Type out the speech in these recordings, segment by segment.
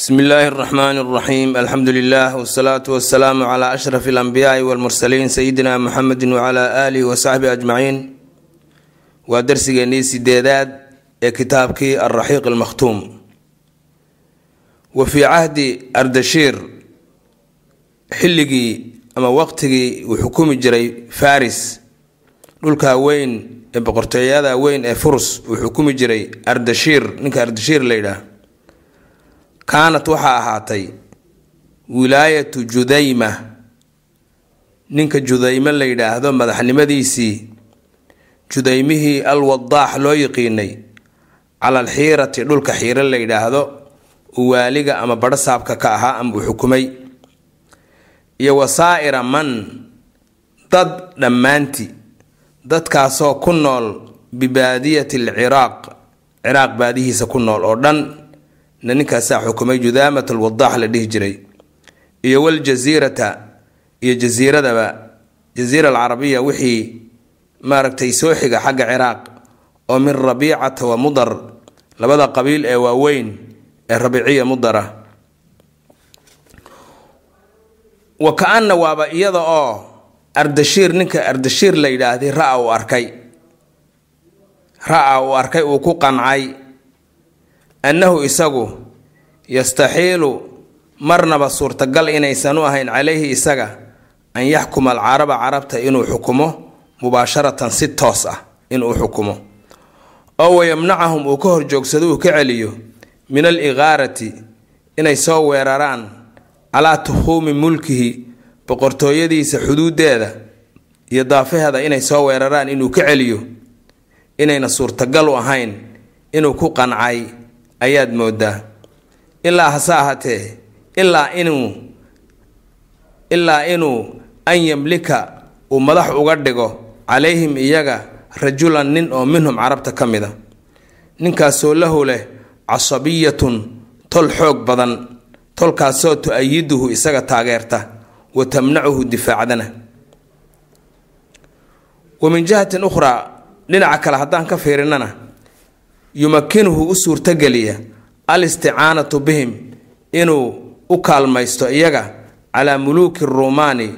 bsmi illaahi araxmaan araxiim alxamdu lilah wasalaatu wasalaamu cla ashraf alambiyaai walmursaliin sayidina muxamedi wcla alihi wasaxbi ajmaciin waa darsigeennii sideedaad ee kitaabkii alraxiiq almakhtuum wa fii cahdi ardashiir xilligii ama waqtigii uu xukumi jiray faris dhulka weyn ee boqortooyada weyn ee furus uu xukumi jiray ardashiir ninka ardashiir la yidhaah kaanat waxaa ahaatay wilaayatu judayma. Ninka judayme la yidhaahdo madaxnimadiisii judaymihii alwadaax loo yiqiinay cala alxiirati dhulka xiiro la yidhaahdo uu waaliga ama badhasaabka ka ahaa ama xukumay. Iyo wasaa'ira man dad dhammaanti dadkaasoo ku nool bibaadiyati alciraaq ciraaq baadihiisa ku nool oo dhan ninkaasaa xukumay judaamat alwadaax la dhihi jiray. Iyo waljasiirata iyo jasiiradaba jasiira alcarabiya wixii maaragtay soo xiga xagga ciraaq oo min rabiicata wa mudar labada qabiil ee waaweyn ee rabiiciya mudara. Wa ka-ana waaba iyada oo ardashiir ninka ardashiir la yidhaahday ra'a uu arkay. Ra'a uu arkay uu ku qancay annahu isagu yastaxiilu marnaba suurtagal inaysan u ahayn calayhi isaga an yaxkuma alcaraba carabta inuu xukumo mubaasharatan si toos ah inuu xukumo. Oo wayamnacahum uu ka horjoogsado uu ka celiyo min al iqaarati inay soo weeraraan calaa tukhuumi mulkihi boqortooyadiisa xuduudeeda iyo daafaheeda inay soo weeraraan inuu ka celiyo. Inayna suurtagal u ahayn inuu ku qancay ayaad moodaa? Ilaa hase ahaatee? Ilaa inuu ilaa inuu an yamlika uu madax uga dhigo calayhim iyaga rajulan nin oo minhum carabta ka mid a ninkaasoo lahu leh casabiyatun tol xoog badan tolkaasoo tu-ayiduhu isaga taageerta wa tamnacuhu difaacdana. Wa min jihatin ukhraa dhinaca kale haddaan ka fiirinana yumakinuhu u suurtageliya al isticaanatu bihim inuu u kaalmaysto iyaga calaa muluuki ruumaani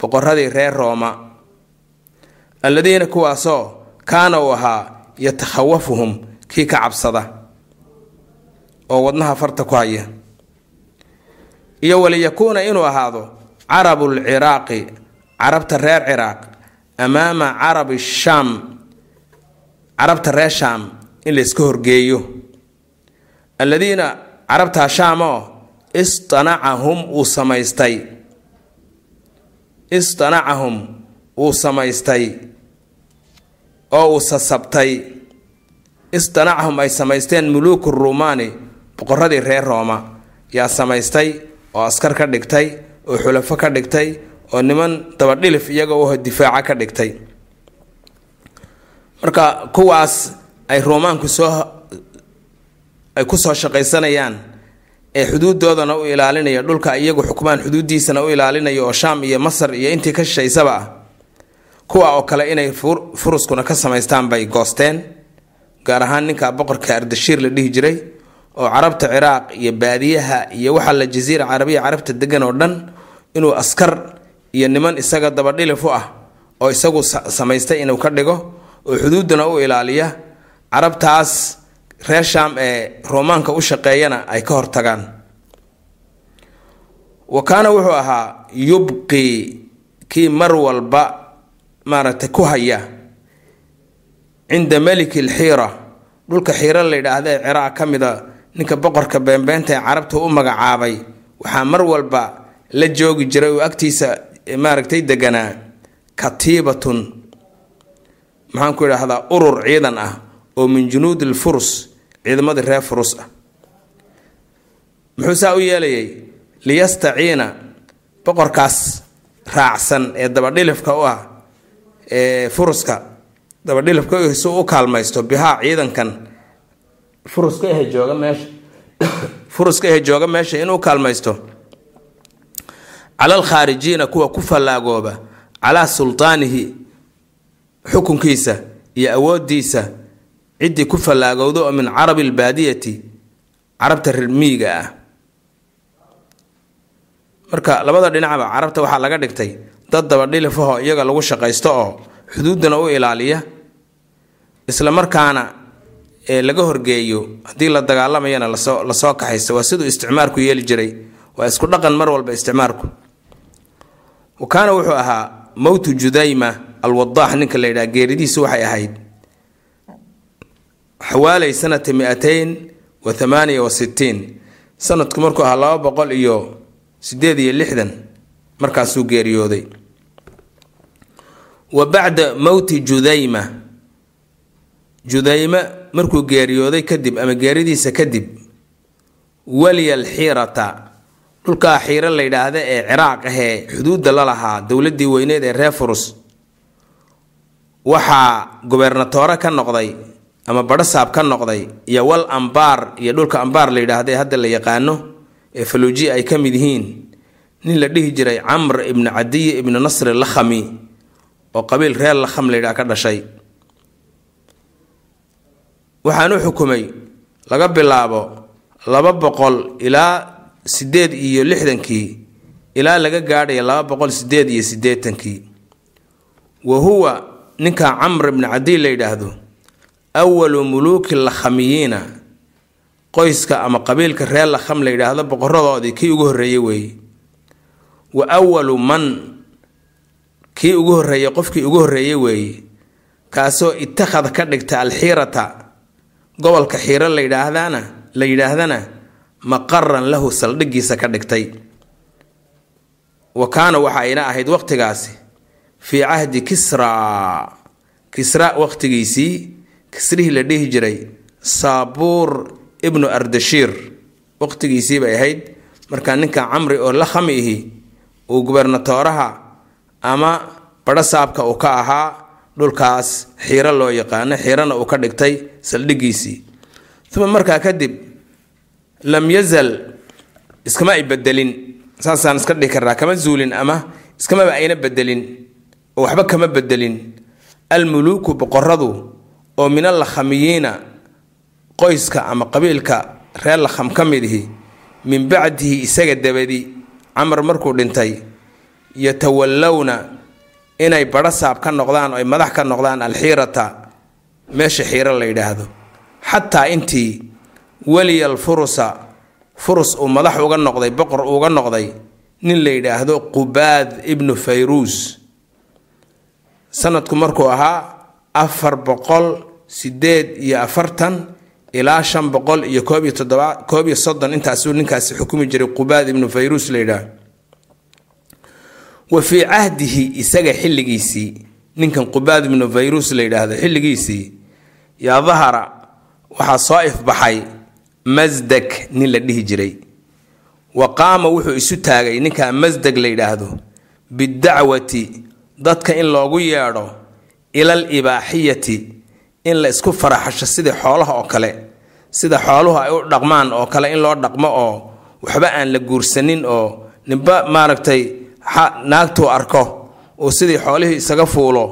boqoradii reer rooma. Alladiina kuwaasoo kaana uu ahaa yatakhawafuhum kii ka cabsada oo wadnaha farta ku haya. Iyo waliyakuuna inuu ahaado carabulciraaqi carabta reer ciraaq amaama carabi shaam carabta reer shaam in layska horgeeyo. Alladiina carabtaa shaam oo istanacahum uu samaystay. Istanacahum uu samaystay. Oo uu sasabtay. Istanacahum ay samaysteen muluuku ruumaani boqoradii reer rooma. Yaa samaystay oo askar ka dhigtay oo xulafo ka dhigtay oo niman dabadhilif iyaga u difaaca ka dhigtay. Marka kuwaas ay ruumaanku soo ay ku soo shaqaysanayaan ee xuduudoodana u ilaalinaya dhulka iyagu xukmaan xuduudiisana u ilaalinaya oo shaam iyo masar iyo intii ka shishaysaba ah kuwa oo kale inay furuskuna ka samaystaan bay goosteen gaar ahaan ninka boqorka ardashiir la dhihi jiray oo carabta ciraaq iyo baadiyaha iyo waxaa la jasiira carabiya carabta degan oo dhan inuu askar iyo niman isaga dabadhilif u ah oo isagu samaystay inuu ka dhigo oo xuduudana u ilaaliya carabtaas reer shaam ee roomaanka u shaqeeyana ay ka hortagaan wa kaana wuxuu ahaa yubqii kii mar walba maaragtay ku haya cinda meliki alxiira. Dhulka xiiro la yidhaahda ee ciraaq ka mida ninka boqorka beenbeenta ee carabta u magacaabay. Waxaa mar walba la joogi jiray oo agtiisa maaragtay deganaa katiibatun. Maxaan ku idhaahdaa urur ciidan ah oo min junuudi lfurus ciidamadii reer furus ah. Muxuu saa u yeelayay? Liyastaciina boqorkaas raacsan ee dabadhilifka u ah ee furuska. Dabadhilifka su u kaalmaysto bihaa ciidankan. Furuska ehe jooga meesha. Furuska ehe jooga meesha inuu kaalmaysto. Cala alkhaarijiina kuwa ku fallaagooba calaa sultaanihi xukunkiisa iyo awoodiisa ciddii ku fallaagowda oo min carabi albaadiyati carabta reer miyiga ah. Marka labada dhinacba carabta waxaa laga dhigtay dad dabadhilifahoo iyaga lagu shaqaysto oo xuduuddana u ilaaliya. Isla markaana laga horgeeyo haddii la dagaalamayana la soo la soo kaxaysto waa siduu isticmaarku yeeli jiray. Waa isku dhaqan mar walba isticmaarku wa kaana wuxuu ahaa mowtu judayma alwadaax ninka la yidhaha geeridiisu waxay ahayd xawaalay sanata mi-ateyn wa thamaaniya wa sittiin. Sanadku markuu ahaa laba boqol iyo sideed iyo lixdan markaasuu geeriyooday. Wa bacda mowti judayma. Judayma markuu geeriyooday kadib ama geeridiisa kadib waliya alxiirata dhulkaa xiiro la yidhaahda ee ciraaq ahee xuduudda la lahaa dowladdii weyneed ee reer furus waxaa gobernatoore ka noqday ama badhasaab ka noqday iyo wal ambaar iyo dhulka ambaar la yidhaahda ee hadda la yaqaano ee faluuji ay ka mid yihiin nin la dhihi jiray camr ibnu cadiy ibnu nasri lakhami oo qabiil reer lakham la yidhaha ka dhashay. Waxaan u xukumay laga bilaabo laba boqol ilaa sideed iyo lixdankii ilaa laga gaadhaya laba boqol sideed iyo siddeetankii. Wa huwa ninka camr ibni cadiy la yidhaahdo awalu muluuki lakhamiyiina qoyska ama qabiilka reer lakham la yidhaahdo boqoradoodii kii ugu horreeyey weeye wa awalu man kii ugu horreeyey qofkii ugu horreeyey weeye kaasoo itakhada ka dhigta alxiirata gobolka xiiro la yidhaahdana la yidhaahdana maqaran lahu saldhigiisa ka dhigtay wa kaana waxa ayna ahayd waqtigaasi fii cahdi kisraa kisra waqtigiisii kisrihii la dhihi jiray saabuur ibnu ardashiir waqtigiisii bay ahayd. Markaa ninka camri oo la khami ihi uu gubernatooraha ama badhasaabka uu ka ahaa dhulkaas xiiro loo yaqaano xiirana uu ka dhigtay saldhigiisii uma markaa kadib lam yazal iskama ay bedelin. Saasaan iska dhihi karnaa kama zuulin ama iskamaba ayna bedelin. Oo waxba kama bedelin. Almuluuku boqoradu oo min allakhamiyiina qoyska ama qabiilka reer lakham ka mid ihi min bacdihi isaga dabadi camar markuu dhintay yatawallowna inay badhasaab ka noqdaan oo ay madax ka noqdaan alxiirata meesha xiiro la yidhaahdo. Xataa intii weliyal furusa furus uu madax uga noqday boqor uga noqday nin la yidhaahdo qubaad ibnu fayruus. Sanadku markuu ahaa afar boqol sideed iyo afartan ilaa shan boqol iyo koob iyo toddoba koob iyo soddon intaasuu ninkaasi xukumi jiray qubaad ibnu fayruus la yidhaahdo. Wa fii cahdihi isaga xilligiisii ninkan qubaad ibnu fayrus la yidhaahdo xilligiisii yaa dahara waxaa soo ifbaxay masdag nin la dhihi jiray. Wa qaama wuxuu isu taagay ninkaa masdag la yidhaahdo bidacwati dadka in loogu yeedho ilal ibaaxiyati in la isku faraxasho sidii xoolaha oo kale sida xooluhu ay u dhaqmaan oo kale in loo dhaqmo oo waxba aan la guursanin oo ninba maaragtay naagtuu arko uu sidii xoolihii isaga fuulo.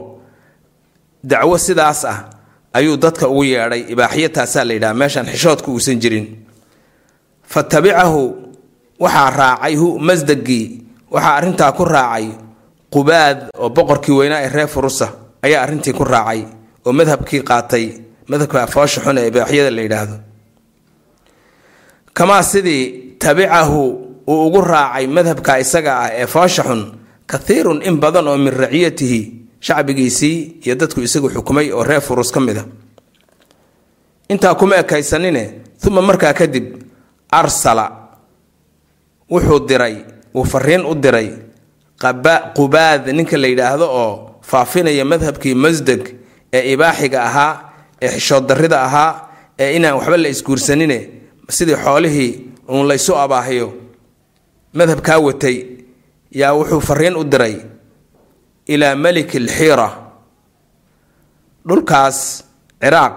Dacwo sidaas ah ayuu dadka ugu yeedhay ibaaxiyataasaa la yidhaha meeshaan xishoodku uusan jirin. Fa tabicahu waxaa raacay hu masdagii waxaa arrintaa ku raacay qubaad oo boqorkii weynaa ee reer furusa ayaa arrintii ku raacay oo madhabkii qaatay madhabka foosha xun ee ibaaxiyada la yidhaahdo. Kamaa sidii tabicahu uu ugu raacay madhabka isaga ah ee foosha xun kathiirun in badan oo min raciyatihi shacbigiisii iyo dadku isagu xukumay oo reer furus ka mid a. Intaa kuma ekaysanine uma markaa kadib arsala wuxuu diray uu fariin u diray qubaad ninka la yidhaahdo oo faafinaya madhabkii masdeg ee ibaaxiga ahaa ee xishood darrida ahaa ee inaan waxba la isguursanine sidii xoolihii uun laysu abaahiyo. Madhabkaa watay yaa wuxuu fariin u diray ilaa meliki alxiira dhulkaas ciraaq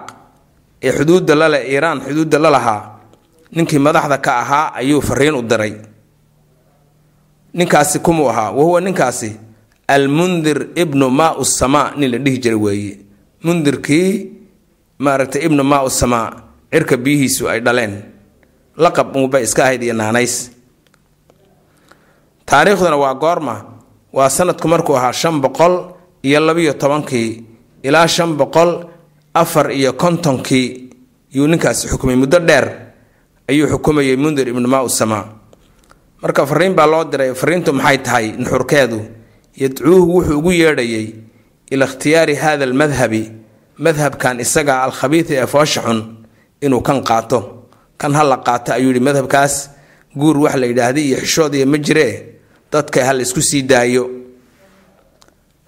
ee xuduudda lale iiraan xuduudda la lahaa ninkii madaxda ka ahaa ayuu fariin u diray. Ninkaasi kumuu ahaa wahuwa ninkaasi almundir ibnu maa samaa nin la dhihi jira weeye. Mundirkii maaragtay ibnu maa samaa cirka biyihiisu ay dhaleen. Laqab unbay iska ahayd iyo naanays. Taariikhduna waa goorma waa sanadku markuu ahaa shan boqol iyo labiyo tobankii ilaa shan boqol afar iyo kontonkii yuu ninkaasi xukumay muddo dheer ayuu xukumayay mundir ibnu maa usamaa marka fariin baa loo diray fariintu maxay tahay nuxurkeedu yadcuuhu wuxuu ugu yeedhayay ila ikhtiyaari hada almadhabi madhabkan isaga alkhabiidi ee foosha xun inuu kan qaato. Kan ha la qaato ayuu yihi madhabkaas. Guur wax la yidhaahda iyo xishood iyo ma jiree dadka ha la isku sii daayo.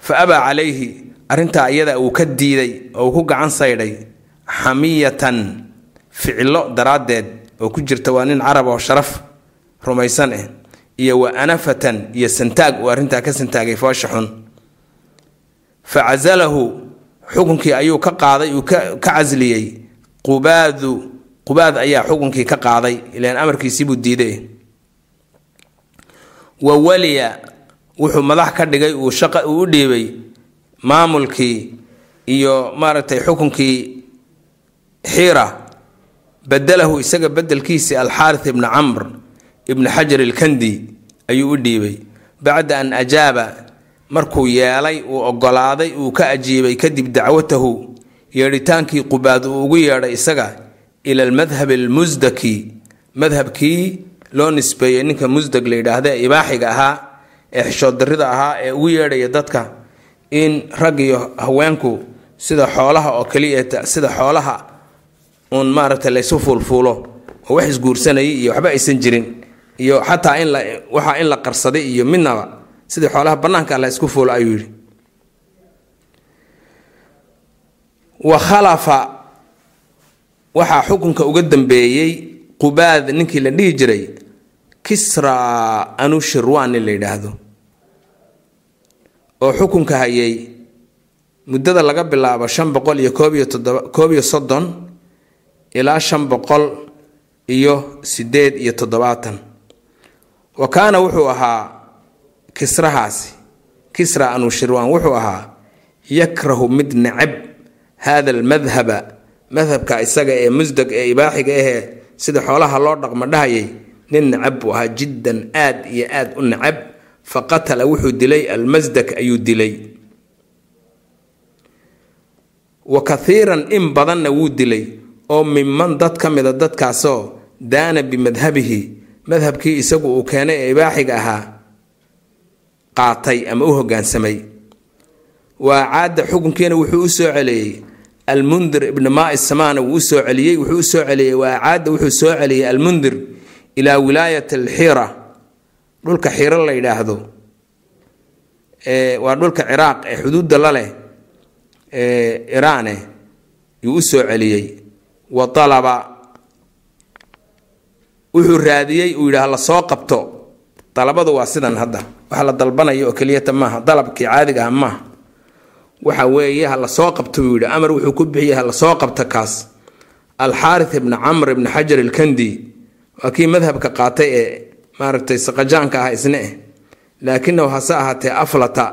Fa abaa calayhi arrintaa iyada uu ka diiday oo uu ku gacan saydhay xamiyatan ficilo daraaddeed oo ku jirta waa nin carab oo sharaf rumaysan ah iyo wa anafatan iyo santaag uu arrintaa ka santaagay foosha xun. Fa casalahu xukunkii ayuu ka qaaday uu ka casliyey qubaadu qubaad ayaa xukunkii ka qaaday ilaan amarkiisiibuu diiday wa waliya wuxuu madax ka dhigay uu shaqa uu u dhiibay maamulkii iyo maaragtay xukunkii xiira. Badelahu isaga bedelkiisii alxaarith ibni camr ibni xajar ilkandi ayuu u dhiibay. Bacda an ajaaba markuu yeelay uu ogolaaday uu ka ajiibay kadib dacwatahu yeedhitaankii qubaad uu ugu yeedhay isaga ila almadhab almusdaki madhabkii loo nisbeeyey ninka musdag la yidhaahda ee ibaaxiga ahaa ee xishood darrida ahaa ee ugu yeedhaya dadka in rag iyo haweenku sida xoolaha oo kaliya sida xoolaha uun maaragtay laysu fuulfuulo oo wax isguursanayay iyo waxba aysan jirin iyo xataa in waxaa in la qarsaday iyo midnaba sidii xoolaha bannaanka la isku fuulo ayuu yidhi. Wa khalafa waxaa xukunka uga dambeeyey qubaad ninkii la dhihi jiray kisra anushirwan nin la yidhaahdo oo xukunka hayay muddada laga bilaabo shan boqol iyo koob iyo toddoba koob iyo soddon ilaa shan boqol iyo sideed iyo toddobaatan wa kaana wuxuu ahaa kisrahaasi kisra anushirwan wuxuu ahaa yakrahu mid necab. Hada almadhaba madhabka isaga ee musdag ee ibaaxiga ahee sida xoolaha loo dhaqmo dhahayay nin necab buu ahaa jiddan aad iyo aad u necab. Fa qatala wuxuu dilay almasdak ayuu dilay. Wa kathiiran in badanna wuu dilay oo minman dad ka mida dadkaasoo daana bimadhabihi madhabkii isagu uu keenay ee ibaaxiga ahaa qaatay ama u hogaansamay. Waa caada xukunkiina wuxuu u soo celiyey. Almundir ibni maai samana wuu u soo celiyey wuxuu u soo celiyey. Waa caada wuxuu soo celiyey almundir ilaa wilaayat alxiira dhulka xiiro la yidhaahdo. Waa dhulka ciraaq ee xuduudda la leh iraane yuu u soo celiyey. Wa alaba wuxuu raadiyey uu yidhi hala soo qabto. Dalabadu waa sidan hadda. Waxa la dalbanaya oo keliyata maaha. Dalabkii caadiga ah maaha. Waxa weeye hala soo qabto buu yidhi. Amar wuxuu ku bixiyey hala soo qabto kaas. Alxaarith ibni camr ibni xajar ilkandi waa kii madhabka qaatay ee maaragtay saqajaanka ah isna eh. Laakinahu hase ahaatee aflata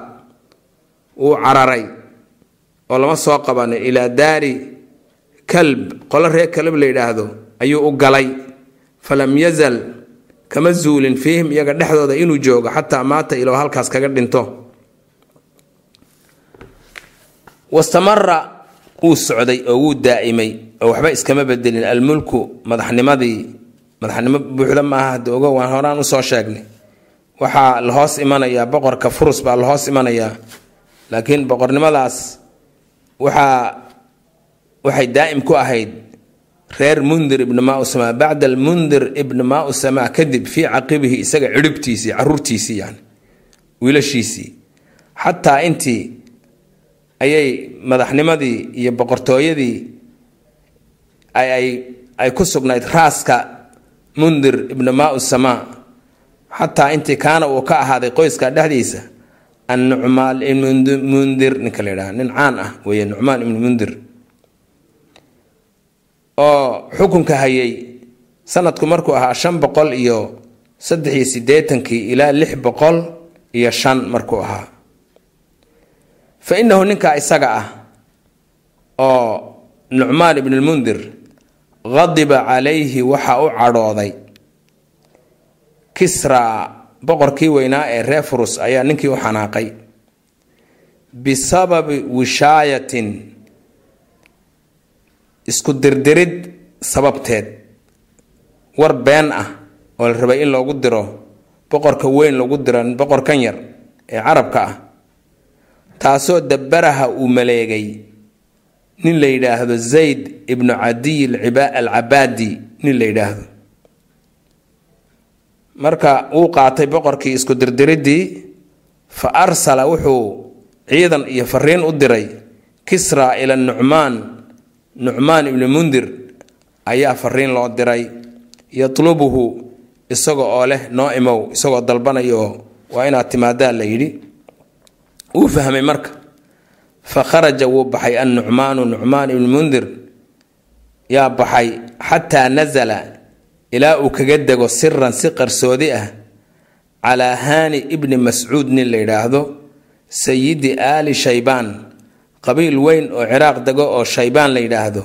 wuu cararay oo lama soo qabanin ilaa daari kalb. Qolo reer kalb la yidhaahdo ayuu u galay falam yazal kama zuulin fiihim iyaga dhexdooda inuu joogo xataa maata iloo halkaas kaga dhinto. Wastamara wuu socday oo wuu daa'imay oo waxba iskama bedelin. Almulku madaxnimadii madaxnimo buuxda maaha hada ogo waan horaan u soo sheegnay. Waxaa la hoos imanayaa boqorka furus baa la hoos imanayaa. Laakiin boqornimadaas waxaa waxay daa'im ku ahayd reer mundir ibni maa usamaa bacda almundir ibni maa usamaa kadib fii caqibihi isaga cirhibtiisii caruurtiisii yani wiilashiisii. Xataa intii ayay madaxnimadii iyo boqortooyadii ay ku sugnayd raaska mundir ibni maa usamaa xataa intii kaana uu ka ahaaday qoyska dhexdiisa annucmaan ibnu mundir ninka la yidhaha nin caan ah weeye nucmaan ibnu mundir oo xukunka hayay sanadku markuu ahaa shan boqol iyo saddex iyo siddeetankii ilaa lix boqol iyo shan markuu ahaa. Fa innahu ninkaa isaga ah oo nucmaan ibnulmundir qadiba calayhi waxa u cadhooday. Kisra boqorkii weynaa ee reer furus ayaa ninkii u xanaaqay. Bisababi wishaayatin isku dirdirid sababteed. War been ah oo la rabay in loogu diro boqorka weyn lagu diro boqorkan yar ee carabka ah taasoo dabaraha uu maleegay nin la yidhaahdo zayd ibnu cadiy alcabaadi nin la yidhaahdo. Marka wuu qaatay boqorkii isku dirdiridii fa arsala wuxuu ciidan iyo fariin u diray kisra ila nucmaan nucmaan ibni mundir ayaa fariin loo diray yatlubuhu isaga oo leh noo imow isagoo dalbanayo waa inaad timaadaa la yidhi. Wuu fahmay marka fa kharaja wuu baxay annucmaanu nucmaan ibni mundir yaa baxay xataa nasala ilaa uu kaga dego siran si qarsoodi ah calaa haani ibni mascuud nin la yidhaahdo sayidi aali shaybaan qabiil weyn oo ciraaq dego oo shaybaan la yidhaahdo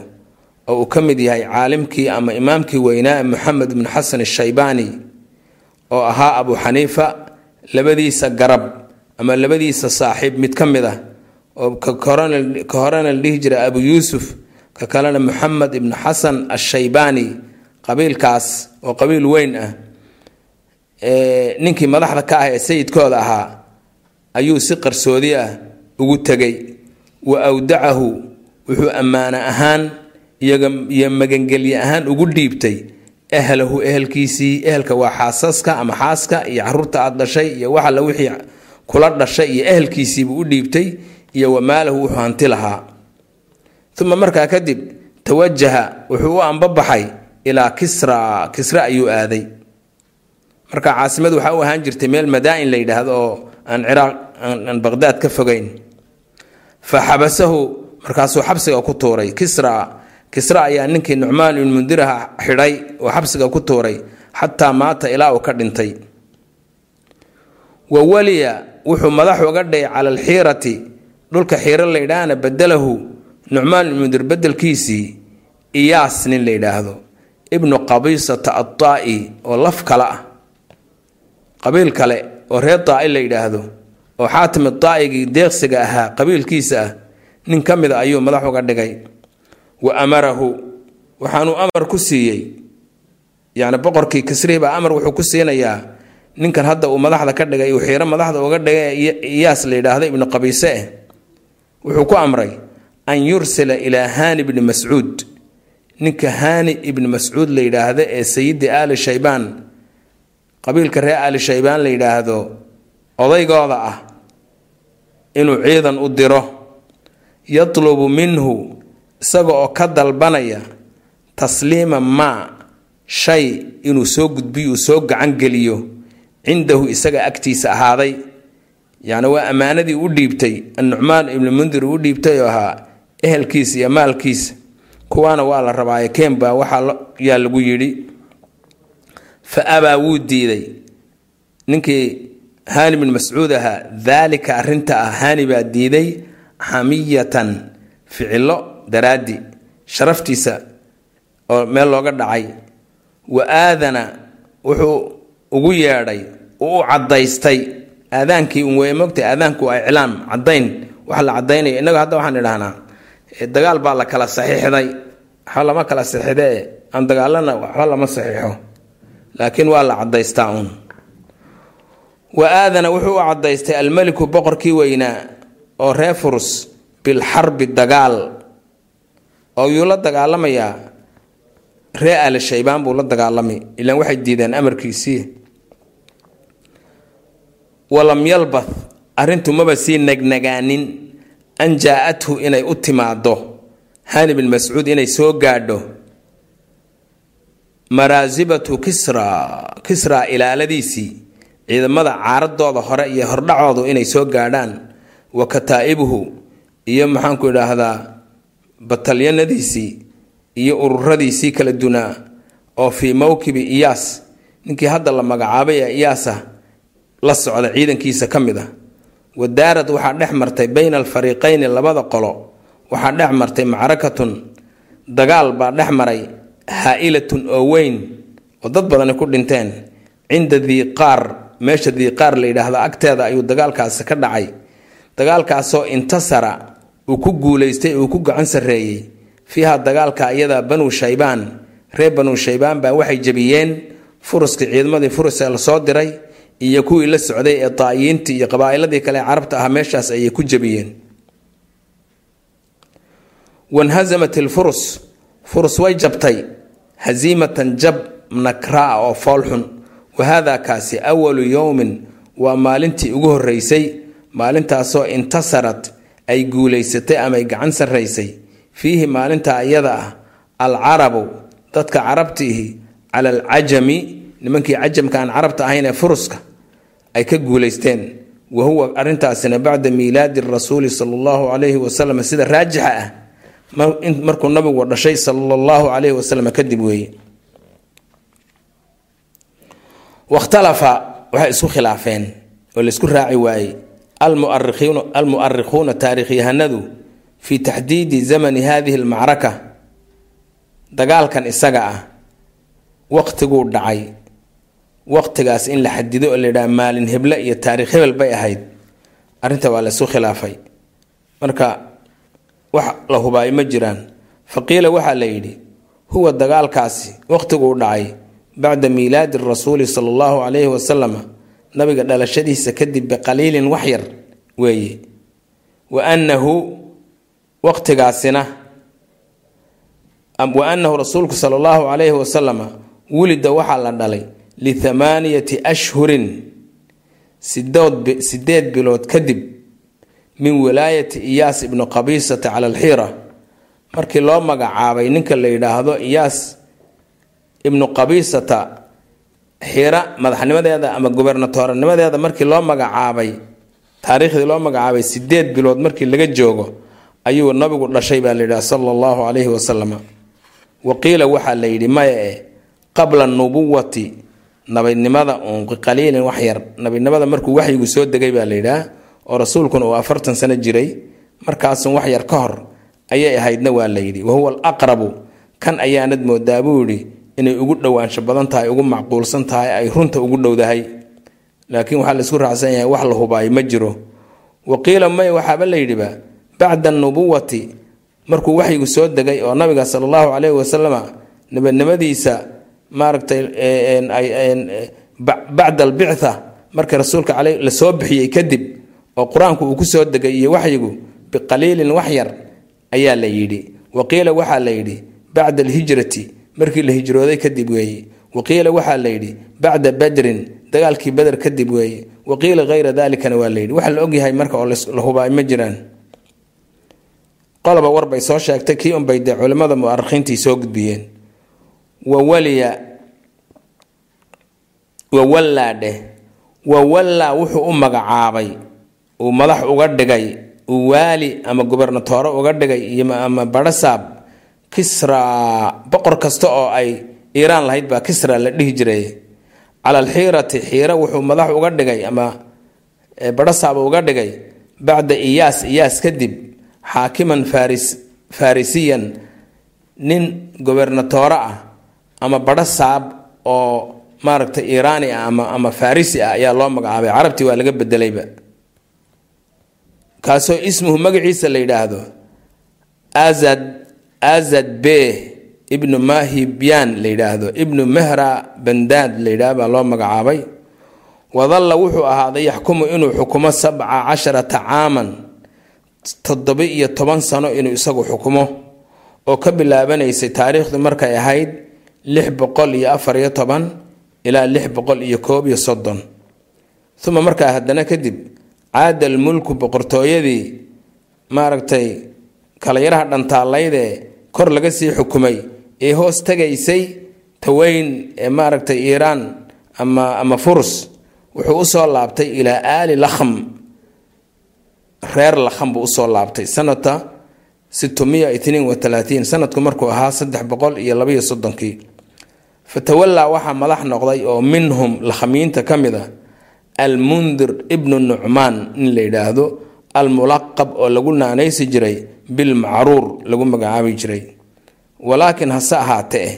oo uu ka mid yahay caalimkii ama imaamkii weynaa moxamed ibnu xasan ashaybaani oo ahaa abu xaniifa labadiisa garab ama labadiisa saaxiib mid ka mid ah oo ka horena la dhihi jiray abu yuusuf ka kalena moxamed ibnu xasan ashaybaani qabiilkaas oo qabiil weyn ah ninkii madaxda ka ah ee sayidkooda ahaa ayuu si qarsoodi ah ugu tegay wa awdacahu wuxuu ammaano ahaan iyo magangelye ahaan ugu dhiibtay ehlahu ehelkiisii ehelka waa xaasaska ama xaaska iyo carruurta aad dhashay iyo wax wixii kula dhashay iyo ehelkiisiibuu u dhiibtay iyo wamaalahu wuxuu hanti lahaa. Uma markaa kadib tawajaha wuxuu u ambabaxay ilaa kisra kisra ayuu aaday. Marka caasimadu waxaa u ahaan jirtay meel madaa-in la yidhaahdo oo aan ciraaq aan baqdaad ka fogeyn fa xabasahu markaasuu xabsiga ku tuuray. Kisra kisra ayaa ninkii nucmaan ibn xidhay oo xabsiga ku tuuray xataa maata ilaa uu ka dhintay. Wa waliya wuxuu madax uga dhigay cala alxiirati dhulka xiiro la yidhaahna badelahu nucmaan ibn mundir bedelkiisii iyaas nin la yidhaahdo. Ibnu qabiisata adaa'i oo laf kale ah. Qabiil kale oo reer daa'i la yidhaahdo oo xaatim daa'igii deeqsiga ahaa qabiilkiisa ah nin ka mid a ayuu madax uga dhigay. Wa amarahu waxaanuu amar ku siiyey. Yacni boqorkii kisrihi baa amar wuxuu ku siinayaa ninkan hadda uu madaxda ka dhigay uu xiiro madaxda uga dhigay iyaas la yidhaahdo ibnu qabiise eh wuxuu ku amray an yursila ilaa haani bni mascuud. Ninka haani ibni mascuud la yidhaahdo ee sayidi aali shaybaan qabiilka reer aali shaybaan la yidhaahdo odaygooda ah inuu ciidan u diro. Yatlubu minhu isaga oo ka dalbanaya tasliima maa shay inuu soo gudbiyo uu soo gacangeliyo cindahu isaga agtiisa ahaaday. Yacni waa ammaanadii u dhiibtay. Annucmaan ibni mundir uu dhiibtay oo ahaa ehelkiisa iyo maalkiisa kuwaana waa la rabaaye keen baa waxaa yaa lagu yidhi fa abaa wuu diiday. Ninkii haani bin mascuud ahaa daalika arrinta ah haani baa diiday xamiyatan ficilo daraaddi sharaftiisa oo meel looga dhacay. Wa aadana wuxuu ugu yeedhay u caddaystay. Aadaankii un wey mogtay aadaanku waa iclaam caddayn wax la caddaynaya innaga hadda waxaan idhahnaa dagaal baa la kala saxiixday. Waxba lama kala saxiixdee aan dagaalana waxba lama saxiixo. Laakiin waa la caddaystaa uun wa aadana wuxuu u caddaystay almeliku boqorkii weynaa oo reer furus bilxarbi dagaal. Oo yuu la dagaalamayaa ree ali shaybaan buu la dagaalamay. Ilaan waxay diideen amarkiisii. Walam yalbath arrintu maba sii nagnagaanin an jaa-athu inay u timaado hani bin mascuud inay soo gaadho. Maraasibatu kisra kisra ilaaladiisii ciidamada caaradooda hore iyo hordhacoodu inay soo gaadhaan wa kataa'ibuhu iyo maxaanku idhaahdaa batalyanadiisii iyo ururadiisii kala dunaa oo fii mowkibi iyaas ninkii hadda la magacaabay ee iyaasa la socda ciidankiisa ka mid ah. Wadaarad waxaa dhex martay bayna alfariiqayni labada qolo waxaa dhex martay macrakatun dagaal baa dhex maray haa-ilatun oo weyn oo dad badani ku dhinteen cinda diiqaar meesha diiqaar la yidhaahda agteeda ayuu dagaalkaasi ka dhacay. Dagaalkaasoo intasara uu ku guulaystay uu ku gacan sarreeyey. Fiiha dagaalka iyada banu shaybaan reer banu shaybaan baa waxay jebiyeen. Furuskii ciidamadii furus ee la soo diray iyo kuwii la socday ee daa'iyiintii iyo qabaa'iladii kale ee carabta ah meeshaas ayay ku jebiyeen. Wanhasamat ilfurus furus way jabtay. Hasiimatan jab nakraa oo foolxun wahaadaa kaasi awalu yowmin waa maalintii ugu horreysay maalintaasoo intasarat ay guulaysatay ama gacan sarraysay. Fiihi maalintaa iyada ah alcarabu dadka carabtiihi cala alcajami nimankii cajamka aan carabta ahayn ee furuska ay ka guulaysteen. Wa huwa arrintaasina bacda miilaadi rasuuli sala allahu calayhi wasalam sida raajixa ah markuu nabigu dhashay sala allahu calayhi wasalam kadib weeye wakhtalafa waxay isku khilaafeen oo laysku raaci waayey almu'arikhuuna taarikhyahanadu fii taxdiidi zamani hadihi almacraka dagaalkan isaga ah waqtiguu dhacay waqtigaas in la xadido oo layidhaha maalin heble iyo taarikh hebel bay ahayd arrinta waa laysku khilaafay marka wax la hubaayo ma jiraan faqiila waxaa la yidhi huwa dagaalkaasi waqtiguu dhacay bacda miilaadi rasuuli sala allahu calayhi wasalam nabiga dhalashadiisa kadib biqaliilin wax yar weeye. Wa annahu waqtigaasina wa annahu rasuulku sala allahu calayhi wasalama wulida waxaa la dhalay lithamaaniyati ashhurin sideed bilood kadib min wilaayati iyaas ibnu qabiisata cala alxiira markii loo magacaabay ninka la yidhaahdo iyaas ibnu qabiisata xiira madaxnimadeeda ama gobernatoornimadeeda markii loo magacaabay taariikhdii loo magacaabay sideed bilood markii laga joogo ayuu nabigu dhashay baa layidhaha sala allahu calayhi wasalam wa qiila waxaa la yidhi maya e qabla nubuwati nabinimada uun qaliilin wax yar nabinimada markuu waxyigu soo degay baa layidhaha oo rasuulkuna uu afartan sano jiray markaasun wax yar ka hor ayay ahaydna waa la yidhi. Wahuwa alaqrabu kan ayaanad moodaa buu yidhi inay ugu dhowaansho badan tahay ugu macquulsan tahay ay runta ugu dhowdahay. Laakiin waxaa la isku raacsan yahay wax la hubaayo ma jiro. Wa qiila may waxaaba la yidhiba bacda anubuwati markuu waxyigu soo degay oo nabiga sala allahu caleyhi wasalama nabadnimadiisa maaragtay bacda albictha markii rasuulka cale la soo bixiyey kadib oo qur'aanku uu ku soo degay iyo waxyigu biqaliilin wax yar ayaa la yidhi. Wa qiila waxaa la yidhi bacda alhijrati markii la hijrooday kadib weeye wa qiila waxaa la yidhi bacda badrin dagaalkii beder kadib weeye wa qiila hayra dalikana waa la yidhi. Waxa la ogyahay marka oo la hubaayo ma jiraan. Qoloba warbay soo sheegtay kii unbay dee culimmada mu'arikhiintii soo gudbiyeen. Wawaliya wawallaa dheh wawallaa wuxuu u magacaabay uu madax uga dhigay uu waali ama gobernatoore uga dhigay iyo ama badhasaab kisra boqor kasta oo ay iiraan lahayd baa kisra la dhihi jiray. Cala alxiirati xiira wuxuu madax uga dhigay ama badhasaab uga dhigay bacda iyaas iyaas kadib xaakiman faris farisiyan nin gobernatoore ah ama badhasaab oo maaragtay iiraani ah ama ama farisi ah ayaa loo magacaabay. Carabtii waa laga bedelayba kaasoo ismuhu magaciisa la yidhaahdo azad azad be ibnu mahibyan la yidhaahdo. Ibnu mehra bandaad la yidhahdo baa loo magacaabay. Wadalla wuxuu ahaaday yaxkumu inuu xukumo sabca casharata caaman toddoba iyo toban sano inuu isagu xukumo oo ka bilaabanaysay taariikhdu markay ahayd lix boqol iyo afar iyo toban ilaa lix boqol iyo koob iyo soddon. Uma markaa haddana kadib caada almulku boqortooyadii maaragtay kalayaraha dhantaallaydee kor laga sii xukumay ee hoos tagaysay taweyn maaragtay iiraan ama ama furus wuxuu u soo laabtay ilaa aali lakham. Reer lakham buu u soo laabtay sanata sitmiya itniin wa sanadku markuu ahaa saddex boqol iyo labaiyo soddonkii. Fatawallaa waxaa madax noqday oo minhum lakhamiinta ka mid a almundir ibnu nucmaan in la yidhaahdo almulaqab oo lagu naanaysi jiray bilmacruur lagu magacaabi jiray. Walaakiin hase ahaatee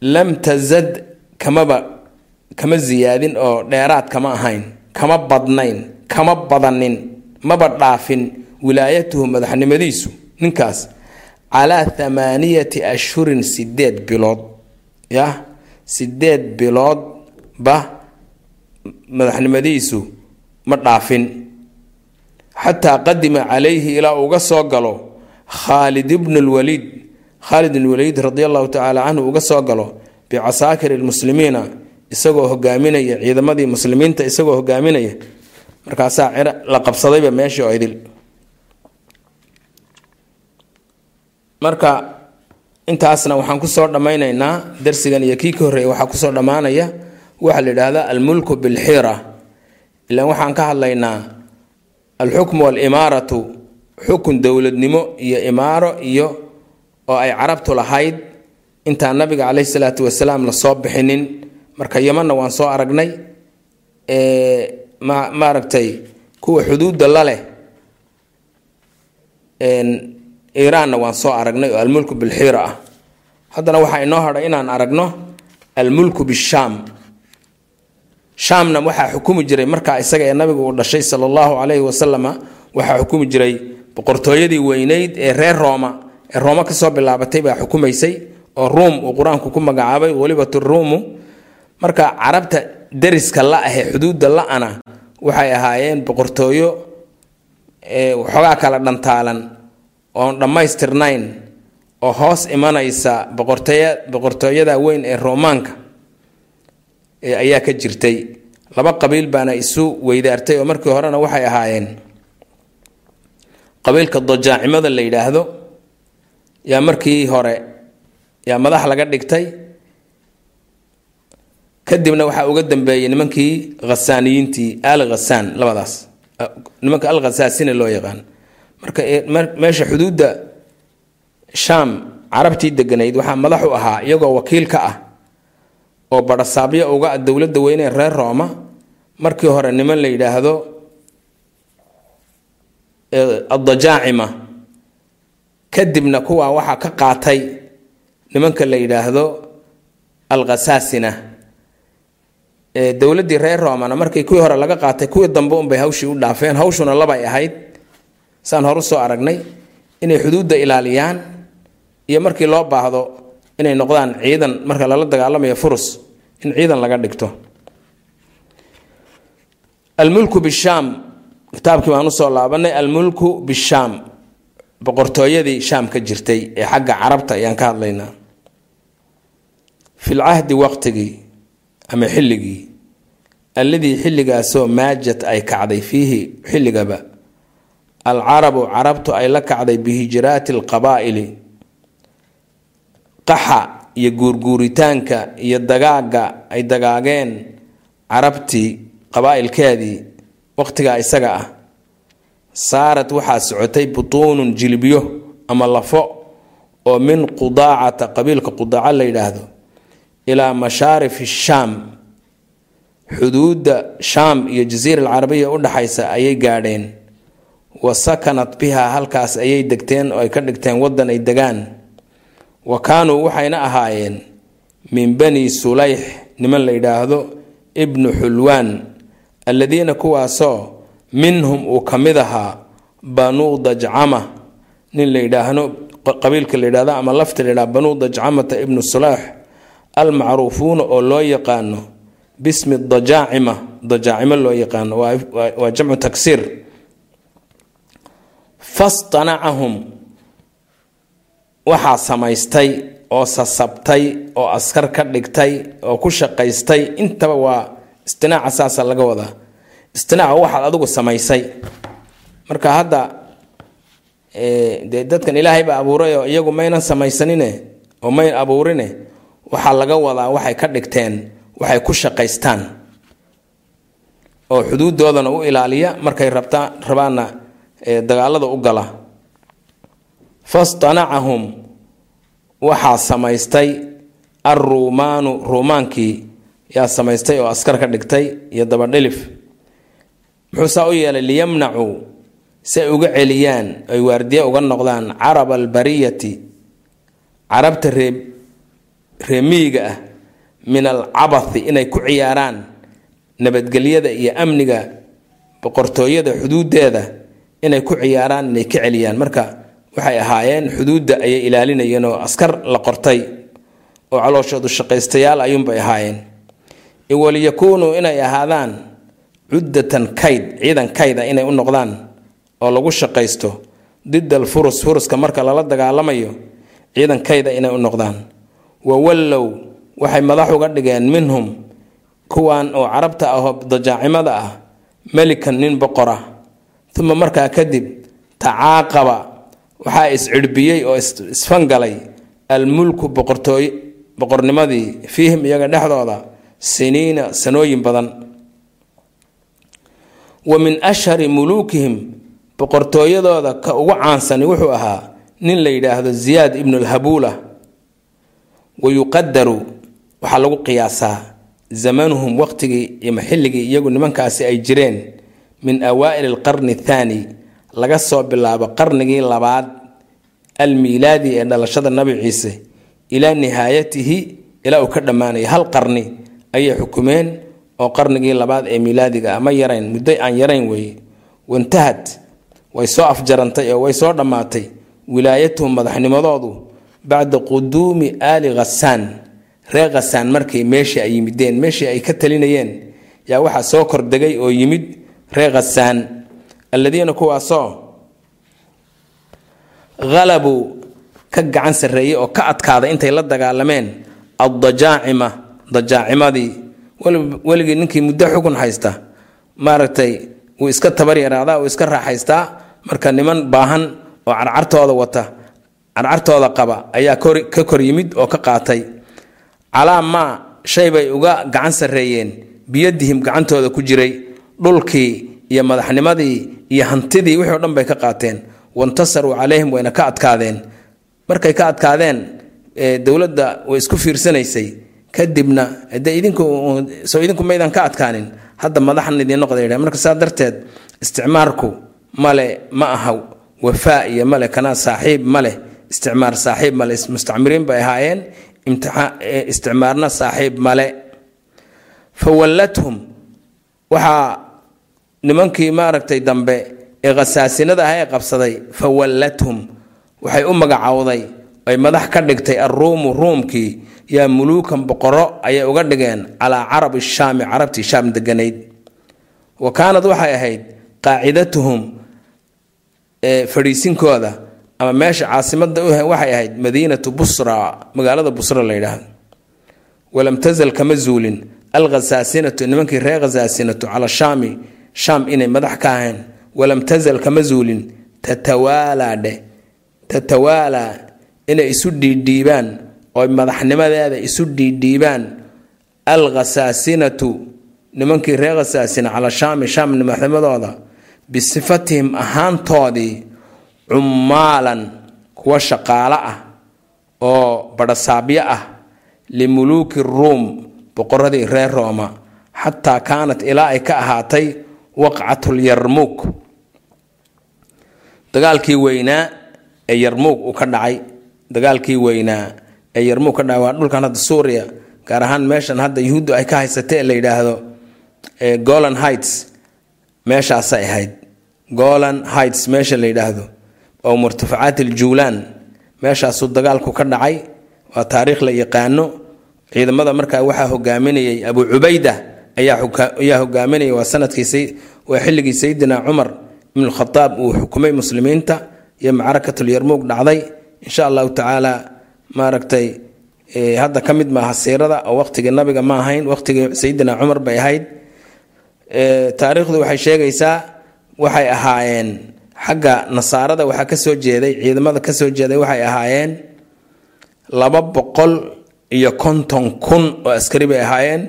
lam tasad kamaba kama siyaadin oo dheeraad kama ahayn kama badnayn kama badanin maba dhaafin wilaayatuhu madaxnimadiisu ninkaas calaa thamaaniyati ashhurin sideed bilood. Yah sideed biloodba madaxnimadiisu ma dhaafin xataa qadima calayhi ilaa uga soo galo khaalid ibnu lwaliid khaalid ibn waliid radi allahu tacaala canhu uga soo galo bicasaakiri lmuslimiina isagoo hogaaminaya ciidamadii muslimiinta isagoo hogaaminaya. Markaasaa la qabsadayba meeshii oo idil. Marka intaasna waxaan ku soo dhammaynaynaa darsigan iyo kii ka horreeya waxaa ku soo dhammaanaya waxaa la yidhaahdaa almulku bilxiira. Ilaan waxaan ka hadlaynaa alxukmu waalimaaratu xukun dowladnimo iyo imaaro iyo oo ay carabtu lahayd intaan nabiga caleyhi salaatu wasalaam la soo bixinin. Marka yamanna waan soo aragnay ma maaragtay kuwa xuduudda la leh iiraanna waan soo aragnay oo almulku bilxiira ah. Haddana waxaa inoo hadhay inaan aragno almulku bishaam shaamna waxaa xukumi jiray markaa isaga ee nabiga uu dhashay sala allahu calayhi wasalama waxaa xukumi jiray boqortooyadii weyneyd ee reer rooma. Ee rooma ka soo bilaabatay baa xukumaysay oo ruum uu qur'aanku ku magacaabay walibat ruumu marka carabta dariska la ahee xuduudda la-ana waxay ahaayeen boqortooyo waxoogaa kala dhantaalan oon dhammaystirnayn oo hoos imanaysa boqortooya boqortooyada weyn ee roomaanka ayaa ka jirtay. Laba qabiil baana isu weydaartay oo markii horena waxay ahaayeen qabiilka dojaacimada la yidhaahdo. Yaa markii hore yaa madax laga dhigtay. Kadibna waxaa uga dambeeyey nimankii khasaaniyiintii al khasaan labadaas. Nimanka al khasaasina loo yaqaan. Marka meesha xuduudda shaam carabtii deganayd waxaa madax u ahaa iyagoo wakiil ka ah oo badhasaabyo uga ah dowladda weyne reer rooma markii hore niman la yidhaahdo addajaacima. Kadibna kuwaa waxaa ka qaatay nimanka la yidhaahdo alkhasaasina dowladdii reer roomana markii kuwii hore laga qaatay kuwii dambe unbay hawshii u dhaafeen. Hawshuna labay ahayd. Saan hor u soo aragnay inay xuduudda ilaaliyaan iyo markii loo baahdo inay noqdaan ciidan marka lala dagaalamayo furus in ciidan laga dhigto. Almulku bishaam kitaabkii baan u soo laabanay almulku bishaam boqortooyadii shaam ka jirtay ee xagga carabta ayaan ka hadlaynaa. Fil cahdi waqtigii ama xilligii alladii xilligaasoo maajad ay kacday fiihi xilligaba alcarabu carabtu ay la kacday bihijraati alqabaa'ili qaxa iyo guurguuritaanka iyo dagaaga ay dagaageen carabtii qabaa'ilkeedii waqtigaa isaga ah. Saarad waxaa socotay butuunun jilbiyo ama lafo oo min qudaacata qabiilka qudaaca la yidhaahdo ilaa mashaarifi shaam. Xuduudda shaam iyo jasiira alcarabiya u dhaxaysa ayay gaadheen. Wa sakanat bihaa halkaas ayay degteen oo ay ka dhigteen waddan ay degaan wa kaanuu waxayna ahaayeen min bani sulayx niman la yidhaahdo ibnu xulwaan alladiina kuwaasoo minhum uu ka mid ahaa banuu dajcama. Nin la yidhaahdo qabiilka la yidhahdo ama lafta la yidhahdo banuu dajcamata ibnu sulayx almacruufuuna oo loo yaqaano bismi dajaacima dajaacimo loo yaqaano waa jamcu taksiir. Fastanacahum waxaa samaystay oo sasabtay oo askar ka dhigtay oo ku shaqaystay. Intaba waa istinaaca saasa laga wadaa. Istinaaca waxaad adigu samaysay. Marka hadda dee dadkan ilaahay baa abuuray oo iyagu maynan samaysanine oo mayn abuurine waxaa laga wadaa waxay ka dhigteen waxay ku shaqaystaan. Oo xuduudoodana u ilaaliya markay rabtaan rabaanna dagaalada u gala fastanacahum waxaa samaystay alruumaanu ruumaankii yaa samaystay oo askar ka dhigtay iyo dabadhilif muxuu saa u yeelay liyamnacuu si ay uga celiyaan ay waardiye uga noqdaan caraba albariyati carabta ree reemiyiga ah min alcabathi inay ku ciyaaraan nabadgelyada iyo amniga boqortooyada xuduudeeda inay ku ciyaaraan inay ka celiyaan. Marka waxay ahaayeen xuduudda ayay ilaalinayeen oo askar la qortay oo calooshoodu shaqaystayaal ayuunbay ahaayeen. Waliyakuunuu inay ahaadaan cuddatan kayd ciidan kayda inay u noqdaan oo lagu shaqaysto didal furus furuska marka lala dagaalamayo ciidan kayda inay u noqdaan. Wawallow waxay madax uga dhigeen minhum kuwan oo carabta ahoo dajaacimada ah melikan nin boqora. Uma markaa kadib tacaaqaba waxaa is-cirbiyey oo isfangalay almulku boqortooy boqornimadii fiihim iyaga dhexdooda siniina sanooyin badan. Wa min ashhari muluukihim boqortooyadooda ka ugu caansani wuxuu ahaa nin la yidhaahdo ziyaad ibnu lhabuula wa yuqadaru waxaa lagu qiyaasaa zamanuhum waqtigii iyo xilligii iyagu nimankaasi ay jireen min awaa'il alqarni athaani laga soo bilaabo qarnigii labaad almiilaadi ee dhalashada nabi ciise ilaa nihaayatihi ilaa uu ka dhammaanaya hal qarni ayay xukumeen oo qarnigii labaad ee miilaadiga ah. Ma yarayn muddo aan yarayn weeye. Wantahad way soo afjarantay oo way soo dhammaatay wilaayatuhum madaxnimadoodu bacda quduumi aali khasaan reer khasaan markay meeshii ay yimideen meeshii ay ka talinayeen yaa waxaa soo kordegay oo yimid reer khasaan alladiina kuwaasoo halabuu ka gacan sarreeyey oo ka adkaaday intay la dagaalameen addajaacima dajaacimadii weligii ninkii muddo xukun haysta maaragtay wuu iska tabar yaraadaa wuu iska raaxaystaa. Marka niman baahan oo carcartooda wata carcartooda qaba ayaa ka kor yimid oo ka qaatay. Calaa maa shay bay uga gacan sarreeyeen. Biyadihim gacantooda ku jiray. Dhulkii iyo madaxnimadii iyo hantidii wixii o dhan bay ka qaateen. Wantasaruu calayhim wayna ka adkaadeen. Markay ka adkaadeen dowladda way isku fiirsanaysay. Kadibna de idinku maydaan ka adkaanin hadda madaxan idiin noqda marka saa darteed isticmaarku male ma aha wafaa iyo male kana saaxiib maleh isticmaar saaxiib male mustacmiriin bay ahaayeen. Isticmaarna saaxiib male fa wallathum waxaa nimankii maaragtay dambe ee khasaasinada ah ee qabsaday fa wallathum waxay u magacowday ay madax ka dhigtay alruumu ruumkii yaa muluukan boqoro ayay uga dhigeen calaa carabi shaami carabtii shaam deganayd. Wa kaanad waxay ahayd qaacidatuhum fadhiisinkooda ama meesha caasimada waxay ahayd madiinatu busra magaalada busra la yidhaahdo walam tazal kama zuulin alkhasaasinatu nimankii reer khasaasinatu cala shaami shaam inay madax ka ahayn walam tazal kama zuulin tatawaalaa dheh tatawaalaa inay isu dhiidhiibaan oo madaxnimadeeda isu dhiidhiibaan alkhasaasinatu nimankii reer khasaasina cala shaami shaam madaxnimadooda bisifatihim ahaantoodii cummaalan kuwa shaqaalo ah oo badhasaabyo ah limuluuki ruum boqoradii reer rooma xataa kaanat ilaa ay ka ahaatay waqcatyarmuuk dagaalkii weynaa ee yarmuug uu ka dhacay. Dagaalkii weynaa ee yarmuug ka dhacay waa dhulkan hadda suuriya gaar ahaan meeshan hadda yuhuuddu ay ka haysatee la yidhaahdo golan heights. Meeshaasay ahayd. Golan heights meesha la yidhaahdo oo murtafacaat aljuulaan meeshaasuu dagaalku ka dhacay. Waa taariikh la yaqaano. Ciidamada markaa waxaa hogaaminayay abu cubayda ayaa hogaaminayay waa sannadkii waa xilligii sayidina cumar ibn khadaab uu xukumay muslimiinta iyo macrakatulyarmuug dhacday. Insha allahu tacaala maaragtay hadda ka mid maaha siirada oo waqtigii nabiga ma ahayn waqtigii sayidina cumar bay ahayd. Taariikhdu waxay sheegaysaa waxay ahaayeen xagga nasaarada waxaa ka soo jeeday ciidamada ka soo jeeday waxay ahaayeen laba boqol iyo konton kun oo askari bay ahaayeen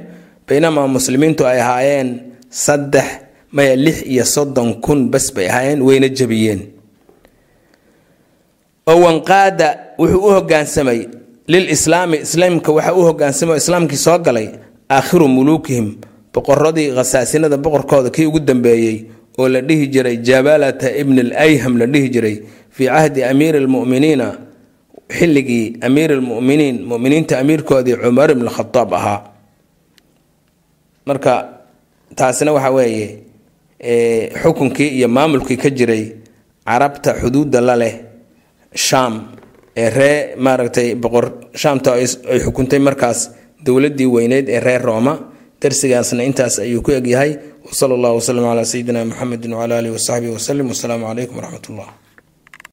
baynamaa muslimiintu ay ahaayeen saddex maya lix iyo soddon kun bas bay ahaayeen wayna jabiyeen oo wanqaada wuxuu u hogaansamay lil islaami islaamka waxaa u hogaansamay islaamkii soo galay aakhiru muluukihim boqoradii khasaasinada boqorkooda kii ugu dambeeyey oo la dhihi jiray jabalata ibn al la dhihi jiray fii cahdi amiiri almuminiina xilligii amiir almuminiin muminiinta amiirkoodii cumar ibn khadaab ahaa marka taasina waxa weeye xukunkii iyo maamulkii ka jiray carabta xuduudda la leh shaam ee ree maaragtay boqor shaamta ay xukuntay markaas dowladii weyneyd ee reer rooma. Darsigaasna intaas ayuu ku egyahay. Wsala allahu waslm calaa sayidina muxamedi wcala alihi wasaxbihi waslem wasalaamu calaykum waraxmat ullah